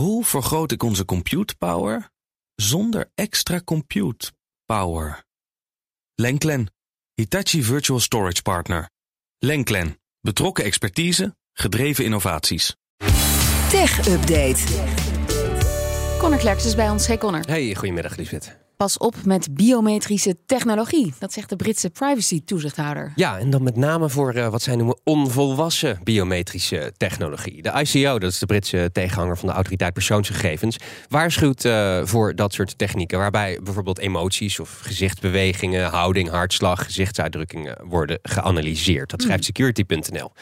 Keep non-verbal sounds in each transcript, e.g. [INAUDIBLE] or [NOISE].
Hoe vergroot ik onze compute power zonder extra compute power? Lenklen, Hitachi Virtual Storage Partner. Lenklen, betrokken expertise, gedreven innovaties. Tech Update. Connor Klerks is bij ons. Hey Connor. Hey, goedemiddag Lisbeth. Pas op met biometrische technologie. Dat zegt de Britse privacy-toezichthouder. Ja, en dan met name voor uh, wat zij noemen onvolwassen biometrische technologie. De ICO, dat is de Britse tegenhanger van de autoriteit persoonsgegevens, waarschuwt uh, voor dat soort technieken. Waarbij bijvoorbeeld emoties of gezichtsbewegingen, houding, hartslag, gezichtsuitdrukkingen worden geanalyseerd. Dat schrijft security.nl.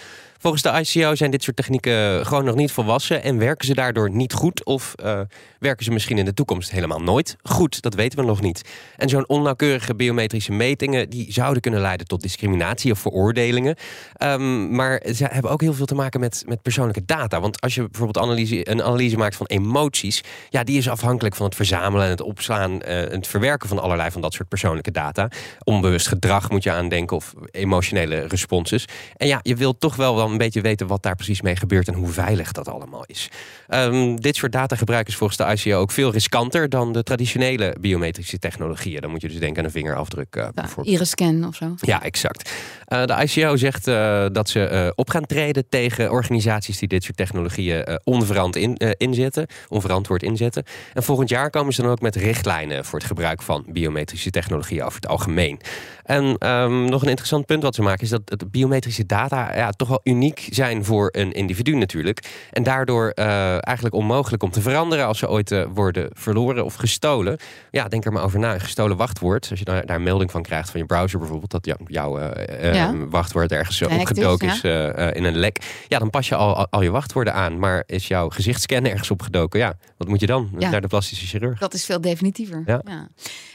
Volgens de ICO zijn dit soort technieken gewoon nog niet volwassen en werken ze daardoor niet goed of uh, werken ze misschien in de toekomst helemaal nooit goed. Dat weten we nog niet. En zo'n onnauwkeurige biometrische metingen die zouden kunnen leiden tot discriminatie of veroordelingen. Um, maar ze hebben ook heel veel te maken met, met persoonlijke data. Want als je bijvoorbeeld analyse, een analyse maakt van emoties, ja, die is afhankelijk van het verzamelen en het opslaan uh, het verwerken van allerlei van dat soort persoonlijke data. Onbewust gedrag moet je aandenken of emotionele responses. En ja, je wilt toch wel een beetje weten wat daar precies mee gebeurt en hoe veilig dat allemaal is. Um, dit soort datagebruik is volgens de ICO ook veel riskanter dan de traditionele biometrische technologieën. Dan moet je dus denken aan een vingerafdruk. Uh, ja, iris-scan of zo. Ja, exact. Uh, de ICO zegt uh, dat ze op gaan treden tegen organisaties die dit soort technologieën onverant in, inzetten, onverantwoord inzetten. En volgend jaar komen ze dan ook met richtlijnen voor het gebruik van biometrische technologieën over het algemeen. En um, nog een interessant punt wat ze maken is dat het biometrische data ja, toch wel uniek zijn voor een individu natuurlijk. En daardoor uh, eigenlijk onmogelijk om te veranderen als ze ooit uh, worden verloren of gestolen. Ja, denk er maar over na. Een gestolen wachtwoord, als je daar, daar een melding van krijgt van je browser bijvoorbeeld, dat jouw uh, ja. wachtwoord ergens opgedoken is, ja. is in een lek. Ja, dan pas je al, al je wachtwoorden aan. Maar is jouw gezichtscan ergens opgedoken? Ja, wat moet je dan? Ja. Naar de plastische chirurg. Dat is veel definitiever. Ja.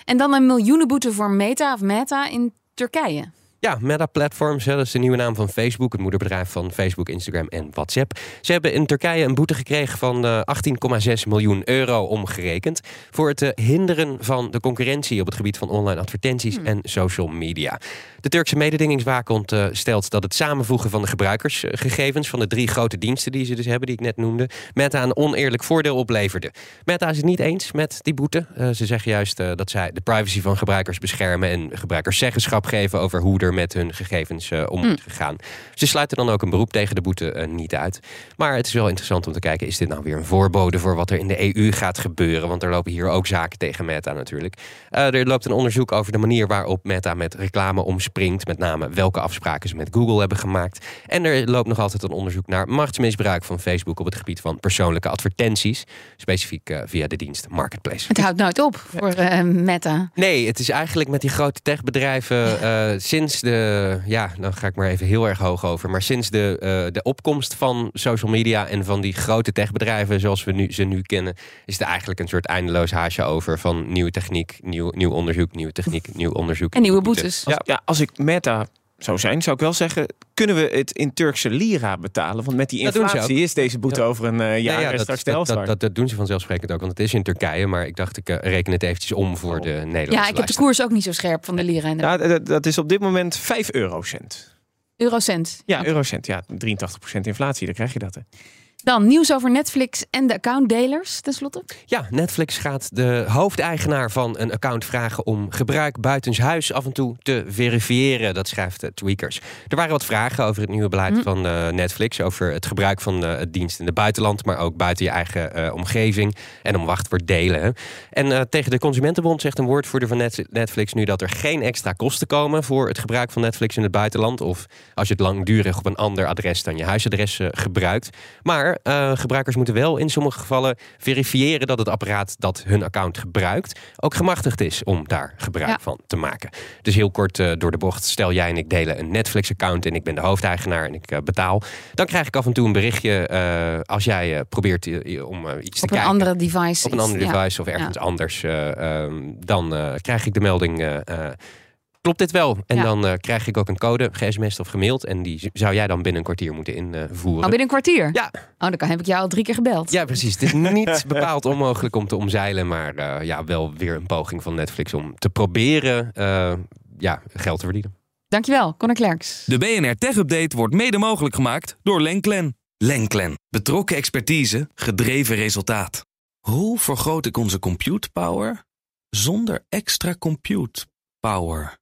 En dan een miljoenenboete voor Meta of Meta in Turkije. Ja, Meta Platforms, dat is de nieuwe naam van Facebook, het moederbedrijf van Facebook, Instagram en WhatsApp. Ze hebben in Turkije een boete gekregen van uh, 18,6 miljoen euro omgerekend voor het uh, hinderen van de concurrentie op het gebied van online advertenties hmm. en social media. De Turkse mededingingswaakhond uh, stelt dat het samenvoegen van de gebruikersgegevens van de drie grote diensten die ze dus hebben, die ik net noemde, Meta een oneerlijk voordeel opleverde. Meta is het niet eens met die boete. Ze zeggen juist dat zij de privacy van gebruikers beschermen en gebruikers zeggenschap geven over hoe er met hun gegevens uh, om moet gegaan. Ze sluiten dan ook een beroep tegen de boete uh, niet uit. Maar het is wel interessant om te kijken, is dit nou weer een voorbode voor wat er in de EU gaat gebeuren? Want er lopen hier ook zaken tegen Meta natuurlijk. Uh, er loopt een onderzoek over de manier waarop Meta met reclame omspringt. Met name welke afspraken ze met Google hebben gemaakt. En er loopt nog altijd een onderzoek naar machtsmisbruik van Facebook op het gebied van persoonlijke advertenties. Specifiek via de dienst Marketplace. Het houdt nooit op voor Meta. Nee, het is eigenlijk met die grote techbedrijven sinds de, ja, dan ga ik maar even heel erg hoog over. Maar sinds de, uh, de opkomst van social media en van die grote techbedrijven zoals we nu, ze nu kennen, is er eigenlijk een soort eindeloos haasje over van nieuwe techniek, nieuw, nieuw onderzoek, nieuwe techniek, nieuw onderzoek. En nieuwe boetes. Als, ja, als ik Meta zou zijn, zou ik wel zeggen, kunnen we het in Turkse lira betalen? Want met die inflatie is deze boete ja. over een uh, jaar ja, ja, straks dat, dat, dat, dat, doen ze vanzelfsprekend ook, want het is in Turkije. Maar ik dacht, ik uh, reken het eventjes om voor oh. de Nederlandse Ja, ik heb de koers ook niet zo scherp van de lira. Ja, dat, dat is op dit moment 5 eurocent. Eurocent? Ja, okay. eurocent. Ja, 83% inflatie, dan krijg je dat. Hè. Dan nieuws over Netflix en de accountdelers, tenslotte. Ja, Netflix gaat de hoofdeigenaar van een account vragen om gebruik buitenshuis af en toe te verifiëren. Dat schrijft uh, Tweakers. Er waren wat vragen over het nieuwe beleid mm. van uh, Netflix. Over het gebruik van uh, het dienst in het buitenland, maar ook buiten je eigen omgeving. En om wachtwoord delen. En tegen de Consumentenbond zegt een woordvoerder van Net Netflix nu dat er geen extra kosten komen voor het gebruik van Netflix in het buitenland. Of als je het langdurig op een ander adres dan je huisadres gebruikt. Maar uh, gebruikers moeten wel in sommige gevallen verifiëren dat het apparaat dat hun account gebruikt ook gemachtigd is om daar gebruik ja. van te maken. Dus heel kort uh, door de bocht, stel jij en ik delen een Netflix-account en ik ben de hoofdeigenaar en ik uh, betaal. Dan krijg ik af en toe een berichtje als jij probeert om iets op te kijken. Op een andere device. Op een andere device of ergens ja. anders. Um, dan krijg ik de melding klopt dit wel? En ja. dan uh, krijg ik ook een code, ge-sms'd of gemaild. En die zou jij dan binnen een kwartier moeten invoeren. Oh, binnen een kwartier? Ja. Oh, dan heb ik jou al drie keer gebeld. Ja, precies. Het is niet [LAUGHS] bepaald onmogelijk om te omzeilen. Maar uh, ja, wel weer een poging van Netflix om te proberen uh, ja, geld te verdienen. Dankjewel, Conor Klerks. De BNR Tech Update wordt mede mogelijk gemaakt door Lenklen. Lenklen. Betrokken expertise, gedreven resultaat. Hoe vergroot ik onze compute power zonder extra compute power?